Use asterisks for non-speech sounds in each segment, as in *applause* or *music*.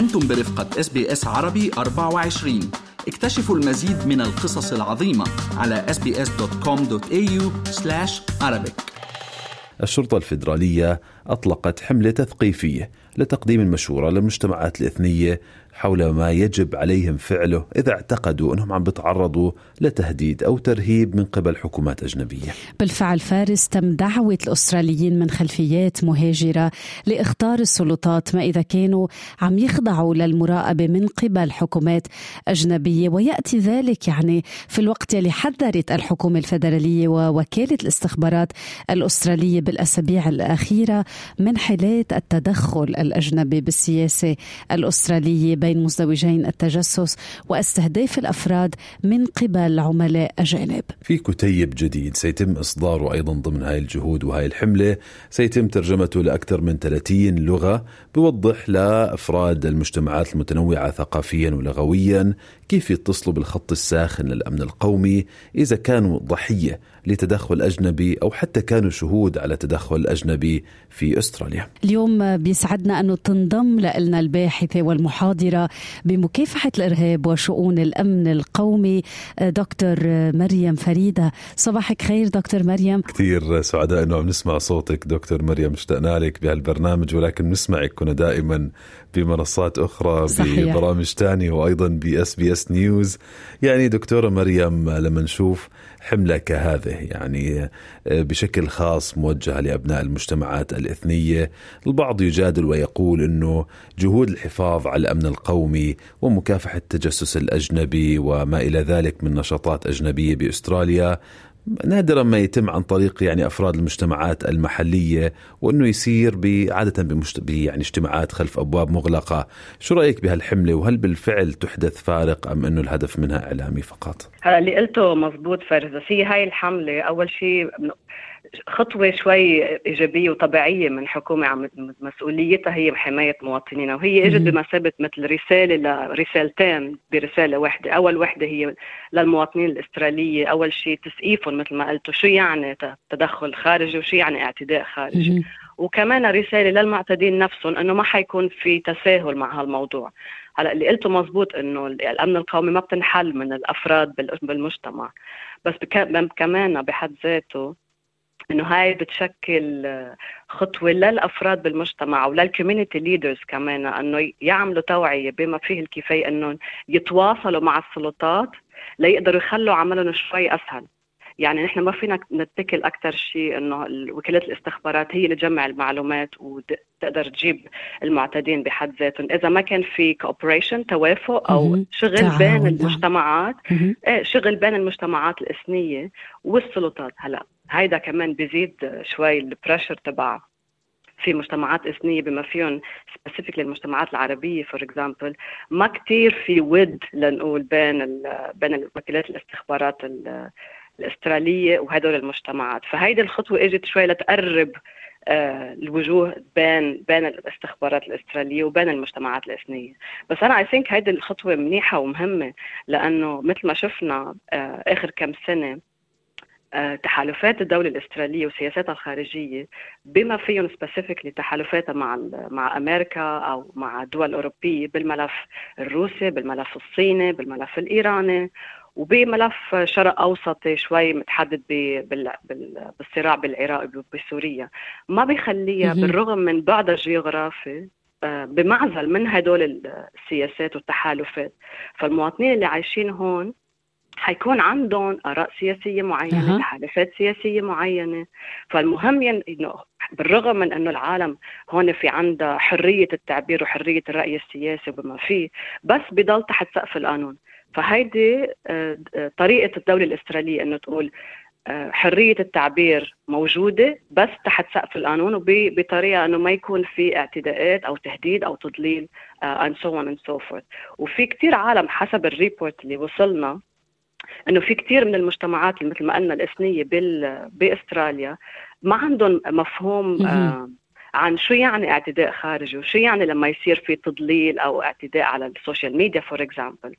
أنتم برفقة إس بي إس عربي 24 اكتشفوا المزيد من القصص العظيمة على sbs.com.au arabic الشرطة الفيدرالية أطلقت حملة تثقيفية لتقديم المشورة للمجتمعات الإثنية حول ما يجب عليهم فعله إذا اعتقدوا أنهم عم بتعرضوا لتهديد أو ترهيب من قبل حكومات أجنبية. بالفعل فارس تم دعوة الأستراليين من خلفيات مهاجرة لإخطار السلطات ما إذا كانوا عم يخضعوا للمراقبة من قبل حكومات أجنبية ويأتي ذلك يعني في الوقت يلي حذرت الحكومة الفدرالية ووكالة الاستخبارات الأسترالية بالأسابيع الأخيرة من حالات التدخل الأجنبي بالسياسة الأسترالية بين مزدوجين التجسس واستهداف الأفراد من قبل عملاء أجانب. في كتيب جديد سيتم إصداره أيضا ضمن هاي الجهود وهاي الحملة سيتم ترجمته لأكثر من 30 لغة بوضح لأفراد المجتمعات المتنوعة ثقافيا ولغويا كيف يتصلوا بالخط الساخن للأمن القومي إذا كانوا ضحية لتدخل أجنبي أو حتى كانوا شهود على تدخل أجنبي في أستراليا. اليوم بيسعدنا انه تنضم لنا الباحثة والمحاضرة بمكافحة الإرهاب وشؤون الأمن القومي دكتور مريم فريدة، صباحك خير دكتور مريم. كثير سعداء إنه عم نسمع صوتك دكتور مريم اشتقنا لك بهالبرنامج ولكن نسمعك كنا دائما بمنصات أخرى صحيح. ببرامج ثانية وأيضا بإس بي إس نيوز يعني دكتورة مريم لما نشوف حمله كهذه يعني آه، بشكل خاص موجهة لأبناء المجتمعات الإثنية، البعض يجادل ويقول إنه جهود الحفاظ على الأمن القومي ومكافحة التجسس الأجنبي وما إلى ذلك من نشاطات أجنبية بأستراليا نادرا ما يتم عن طريق يعني أفراد المجتمعات المحلية وإنه يصير عادة بمشت... يعني اجتماعات خلف أبواب مغلقة، شو رأيك بهالحملة وهل بالفعل تحدث فارق أم إنه الهدف منها إعلامي فقط؟ هلا اللي قلته مزبوط فارس بس هي هاي الحملة أول شيء خطوة شوي إيجابية وطبيعية من حكومة عم مسؤوليتها هي حماية مواطنينا وهي إجت بمثابه مثل رسالة لرسالتين برسالة واحدة، أول وحده هي للمواطنين الاستراليه، أول شيء تسقيفهم مثل ما قلتوا شو يعني تدخل خارجي وشو يعني اعتداء خارجي. وكمان رسالة للمعتدين نفسهم إنه ما حيكون في تساهل مع هالموضوع. هلا اللي قلته مزبوط إنه الأمن القومي ما بتنحل من الأفراد بالمجتمع بس كمان بحد ذاته إنه هاي بتشكل خطوة للأفراد بالمجتمع ولل community leaders كمان انه يعملوا توعية بما فيه الكفاية انه يتواصلوا مع السلطات ليقدروا يخلوا عملهم شوي أسهل. يعني نحن ما فينا نتكل أكثر شيء إنه وكالات الاستخبارات هي اللي تجمع المعلومات وتقدر تجيب المعتدين بحد ذاتهم. إذا ما كان في cooperation توافق أو شغل بين المجتمعات إيه شغل بين المجتمعات الإثنية والسلطات هلأ. هيدا كمان بيزيد شوي ال pressure تبع في مجتمعات إثنية بما فيهم specific للمجتمعات العربية for example ما كثير في ود لنقول بين بين وكالات الاستخبارات الأسترالية وهدول المجتمعات. فهيدي الخطوة إجت شوي لتقرب آه الوجوه بين بين الاستخبارات الأسترالية وبين المجتمعات الإثنية. بس أنا I think هيدي الخطوة منيحة ومهمة لأنه مثل ما شفنا آه آخر كم سنة تحالفات الدولة الأسترالية وسياساتها الخارجية بما فيهم specifically تحالفاتها مع مع أمريكا أو مع الدول الأوروبية بالملف الروسي بالملف الصيني بالملف الإيراني وبملف شرق أوسطي شوي متحدد بالصراع بالعراق وبسوريا. ما بيخليها بالرغم من بعدها الجغرافي آه، بمعزل من هدول السياسات والتحالفات. فالمواطنين اللي عايشين هون حيكون عندهم آراء سياسية معينة أه. تحالفات سياسية معينة. فالمهم إنه بالرغم من إنه العالم هون في عندها حرية التعبير وحرية الرأي السياسي وبما فيه بس بضل تحت سقف القانون. فهيدي آه، آه، طريقة الدولة الاستراليه إنه تقول آه، حرية التعبير موجودة بس تحت سقف القانون وبطريقة أنه ما يكون في اعتداءات أو تهديد أو تضليل and so on and so forth. وفي كتير عالم حسب ال report اللي وصلنا إنه في كثير من المجتمعات مثل ما قلنا الإثنية بال بأستراليا ما عندهم مفهوم آه عن شو يعني اعتداء خارجي وشو يعني لما يصير في تضليل أو اعتداء على ال social media for example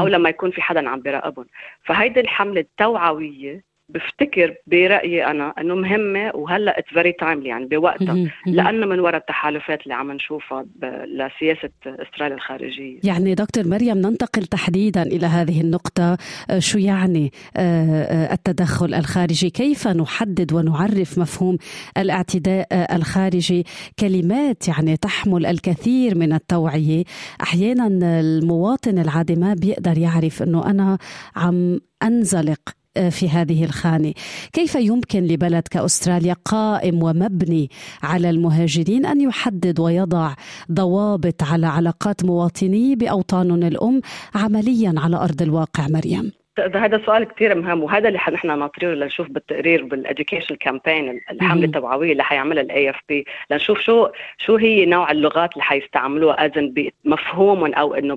أو لما يكون في حدا عم بيراقبهم. فهيدي الحملة التوعوية بفتكر برأيي أنا إنه مهمة وهلأ it's very timely يعني بوقتها. لأنه من وراء التحالفات اللي عم نشوفها لسياسة استراليا الخارجية. يعني دكتور مريم ننتقل تحديدا إلى هذه النقطة. آه، شو يعني آه، آه، التدخل الخارجي؟ كيف نحدد ونعرف مفهوم الاعتداء الخارجي؟ كلمات يعني تحمل الكثير من التوعية. أحيانا المواطن العادي ما بيقدر يعرف إنه أنا عم أنزلق في هذه الخانة. كيف يمكن لبلد كاستراليا قائم ومبني على المهاجرين أن يحدد ويضع ضوابط على علاقات مواطنيه باوطانهم الأم عمليا على أرض الواقع مريم؟ هذا سؤال كثير مهم وهذا اللي نحن ناطرينه لنشوف بالتقرير بال education campaign الحملة التوعوية اللي حيعملها ال AFP لنشوف شو شو هي نوع اللغات اللي حيستعملوها اذن بمفهومهم أو إنه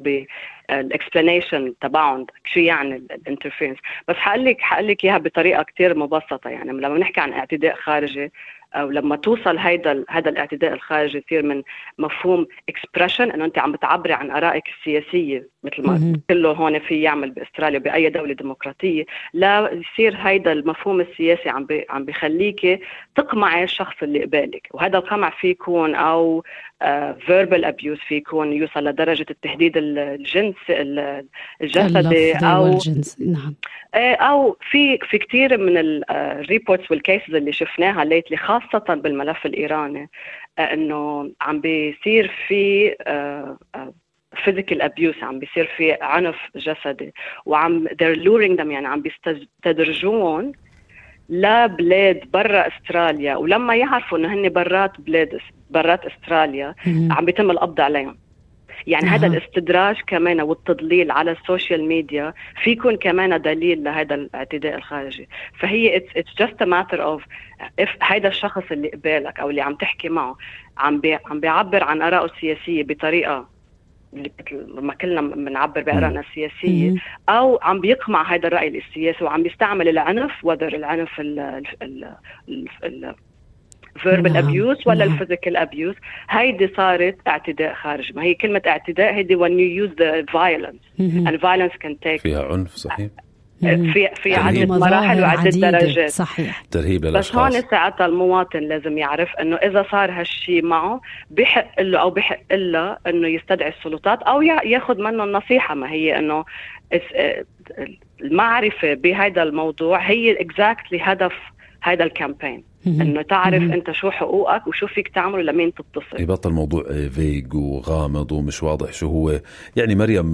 ال explanation تبعهم شو يعني ال interference بس حقول لك حقول لك إياها بطريقة كثير مبسطة. يعني لما بنحكي عن اعتداء خارجي أو لما توصل هيدا هذا الاعتداء الخارجي يصير من مفهوم expression إنه أنت عم بتعبري عن آرائك السياسية مثل ما كله هون في يعمل بأستراليا بأي دولة ديمقراطية. لا يصير هيدا المفهوم السياسي عم بي عم بخليكي تقمعي الشخص اللي قبالك. وهذا القمع في يكون أو verbal uh, abuse في يكون يوصل لدرجة التهديد الجنس الجسدي أو الجنس. نعم. آه، أو في في كثير من ال reports وال cases اللي شفناها lately خاصة بالملف الإيراني آه، إنه عم بيصير في physical abuse عم بيصير في عنف جسدي. وعم they're luring them يعني عم بيستدرجون لبلاد برا أستراليا. ولما يعرفوا إنه هن برات بلاد برات أستراليا عم بيتم القبض عليهم. يعني هذا الاستدراج كمان والتضليل على السوشيال ميديا في يكون كمان دليل لهذا الاعتداء الخارجي. فهي it's just matter of هيدا الشخص اللي قبالك أو اللي عم تحكي معه عم بي عم بيعبر عن ارائه السياسية بطريقة اللي ما كلنا بنعبر بآرائنا السياسية أو عم بيقمع هذا الرأي السياسي وعم بيستعمل العنف whether العنف ال ال ال verbal abuse نعم. ولا ال physical نعم. abuse هيدي صارت اعتداء خارج. ما هي كلمة اعتداء هيدي when you use the violence. and violence can take فيها عنف صحيح؟ في في عدة مراحل وعدة درجات. صحيح. ترهيب بس هون ساعتها المواطن لازم يعرف إنه إذا صار هالشيء معه بحق له أو بحق لها إنه يستدعي السلطات أو ياخذ منه النصيحة. ما هي إنه المعرفة بهذا الموضوع هي exactly هدف هذا ال campaign إنه تعرف أنت شو حقوقك وشو فيك تعمل لمين تتصل. يبطل الموضوع vague وغامض ومش واضح شو هو. يعني مريم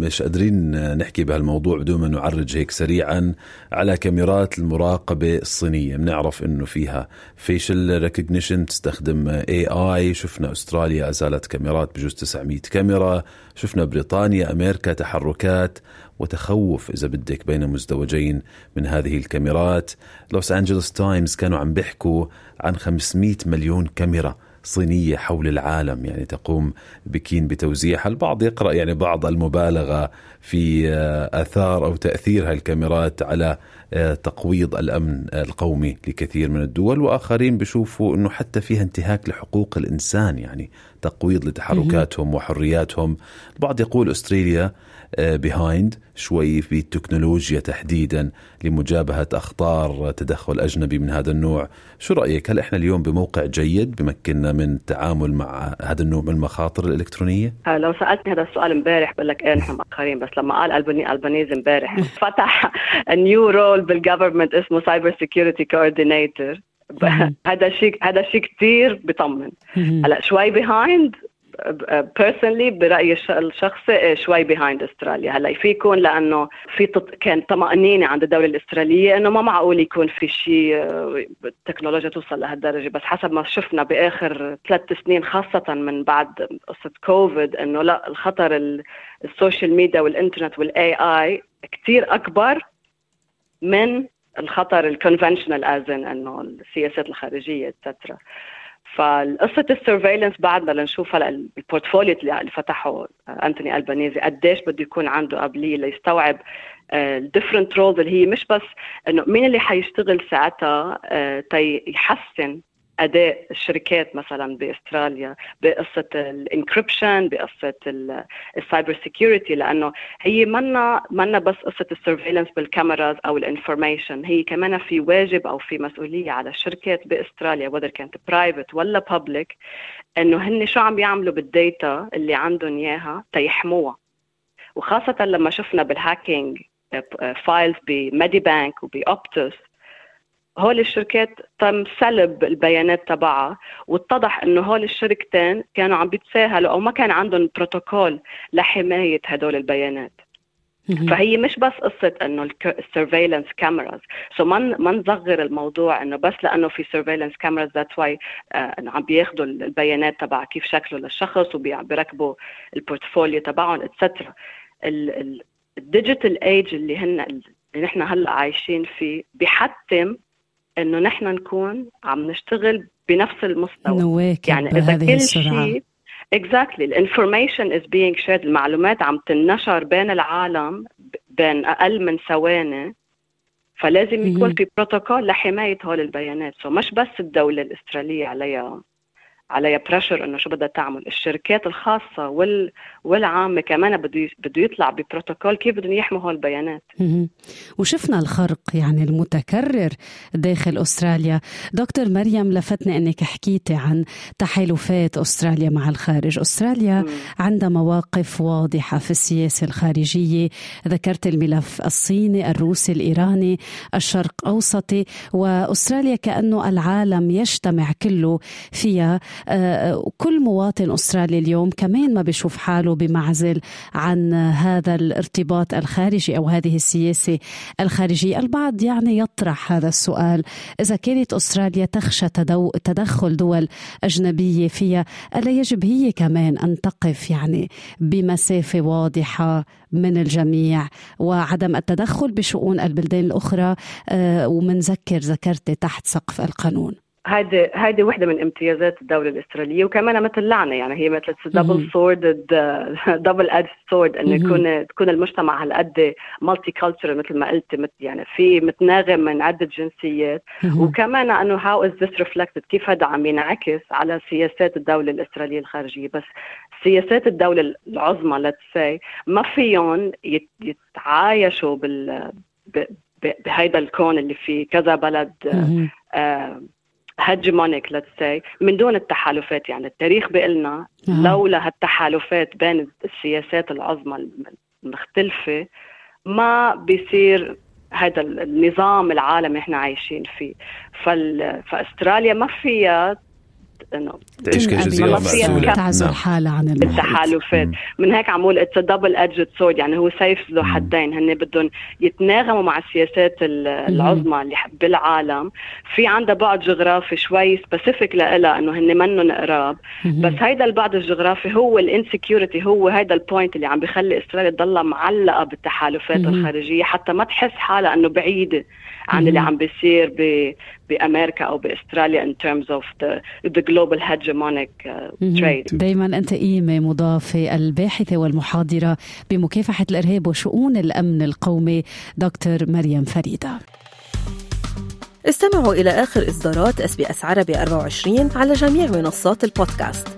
مش قادرين نحكي بهالموضوع بدون ما نعرج هيك سريعا على كاميرات المراقبة الصينية. بنعرف إنه فيها facial recognition تستخدم AI شفنا أستراليا أزالت كاميرات بجوز 900 كاميرا. شفنا بريطانيا أمريكا تحركات. وتخوف إذا بدك بين مزدوجين من هذه الكاميرات. لوس أنجلوس تايمز كانوا عم بيحكوا عن 500 مليون كاميرا صينية حول العالم. يعني تقوم بكين بتوزيعها. البعض يقرأ يعني بعض المبالغة في آه، آثار أو تأثير هالكاميرات على آه، تقويض الأمن القومي لكثير من الدول. وآخرين بيشوفوا أنه حتى فيها انتهاك لحقوق الإنسان يعني تقويض لتحركاتهم وحرياتهم. البعض يقول أستراليا بيهايند آه، شوي في التكنولوجيا تحديدا لمجابهة أخطار تدخل أجنبي من هذا النوع. شو رأيك؟ هل إحنا اليوم بموقع جيد بمكننا من التعامل مع هذا النوع من المخاطر الإلكترونية؟ آه، لو سألتني هذا السؤال امبارح بقول لك إيه نحن *laughs* مأخرين بس لما قال ألباني ألبانيز امبارح *laughs* فتح new role بال government اسمه cyber security coordinator هذا شيء هذا شيء كثير بيطمن هلا شوي behind personally برأيي الشخصي إيه، شوي behind أستراليا. هلأ في يكون لأنه في كان طمأنينة عند الدولة الأسترالية إنه ما معقول يكون في شيء آه، التكنولوجيا توصل لهالدرجة. بس حسب ما شفنا بآخر ثلاث سنين خاصة من بعد قصة كوفيد إنه لا الخطر السوشيال ميديا والإنترنت وال AI كثير أكبر من الخطر ال conventional as in إنه السياسات الخارجية et cetera فقصة ال surveillance بعدنا لنشوف هلا ال portfolio اللي فتحه أنتوني ألبانيزي. قديش بده يكون عنده قابلية ليستوعب ال different roles اللي هي مش بس إنه مين اللي حيشتغل ساعتها تيحسن أداء الشركات مثلا بأستراليا بقصة ال encryption بقصة ال cyber security لأنه هي منا منا بس قصة ال surveillance بال cameras أو ال information. هي كمان في واجب أو في مسؤولية على الشركات بأستراليا whether كانت private ولا public إنه هن شو عم يعملوا بال data اللي عندهم إياها تيحموها. وخاصة لما شفنا بال hacking files بميديبانك وبأوبتوس هول الشركات تم سلب البيانات تبعها واتضح إنه هول الشركتين كانوا عم بيتساهلوا أو ما كان عندهم بروتوكول لحماية هدول البيانات. فهي مش بس قصة إنه ال surveillance cameras so ما ما نصغر الموضوع إنه بس لأنه في surveillance cameras that's why إنه عم بياخذوا البيانات تبع كيف شكله للشخص وبيركبوا ال portfolio تبعهم et cetera ال digital age اللي هن اللي نحن هلأ عايشين فيه بحتم إنه نحن نكون عم نشتغل بنفس المستوى. نواكب يعني إذا كل شيء exactly. ال information is being shared. المعلومات عم تنشر بين العالم بين أقل من ثواني. فلازم يكون في بروتوكول لحماية هول البيانات. so so مش بس الدولة الاستراليه عليها عليها بريشر إنه شو بدها تعمل. الشركات الخاصة وال والعامه كمان بده بده يطلع ببروتوكول كيف بدهم يحموا هول البيانات. وشفنا الخرق يعني المتكرر داخل أستراليا. دكتور مريم لفتني إنك حكيتي عن تحالفات أستراليا مع الخارج. أستراليا مم. عندها مواقف واضحة في السياسة الخارجية. ذكرت الملف الصيني الروسي الإيراني الشرق أوسطي. وأستراليا كأنه العالم يجتمع كله فيها. آه، كل مواطن أسترالي اليوم كمان ما بيشوف حاله بمعزل عن هذا الارتباط الخارجي أو هذه السياسة الخارجية. البعض يعني يطرح هذا السؤال إذا كانت أستراليا تخشى تدخل دول أجنبية فيها ألا يجب هي كمان أن تقف يعني بمسافة واضحة من الجميع؟ وعدم التدخل بشؤون البلدان الأخرى آه، ومنذكر ذكرت تحت سقف القانون. هيدي هيدي وحدة من امتيازات الدولة الأسترالية وكمان مثل لعنه يعني هي مثل double sword double edge sword إنه يكون تكون المجتمع هالقد multiculture مثل ما قلت يعني في متناغم من عدة جنسيات. وكمان إنه how is this reflected كيف هذا عم ينعكس على سياسات الدولة الأسترالية الخارجية؟ بس سياسات الدولة العظمى let's say ما فيهم يتعايشوا بال بهيدا الكون اللي فيه كذا بلد آه hegemonic let's say من دون التحالفات يعني التاريخ بيقلنا لولا هالتحالفات بين السياسات العظمى المختلفة ما بيصير هذا النظام العالمي إحنا عايشين فيه. فال... فأستراليا ما فيها إنه تعيش كجزيرة معزوله تعزل نعم. حالها عن التحالفات. من هيك عمول it's double edged sword يعني هو سيف ذو حدين. هن بدهم يتناغموا مع السياسات العظمى اللي بالعالم. في عندها بعد جغرافي شوي specific لها إنه هن منهم قراب بس هيدا البعد الجغرافي هو ال insecurity هو هيدا ال point اللي عم بخلي استراليا تضلها معلقة بالتحالفات الخارجية حتى ما تحس حالها إنه بعيدة عن اللي عم بيصير بأمريكا أو بأستراليا in terms of the the global hegemonic uh, trade. دائما أنت قيمه مضافة الباحثة والمحاضرة بمكافحة الإرهاب وشؤون الأمن القومي دكتور مريم فريدة. استمعوا إلى آخر إصدارات اس بي إس عربي 24 على جميع منصات البودكاست.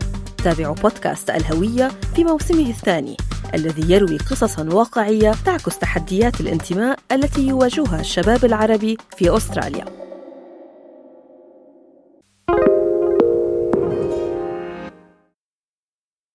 تابعوا بودكاست الهوية في موسمه الثاني الذي يروي قصصا واقعية تعكس تحديات الانتماء التي يواجهها الشباب العربي في أستراليا.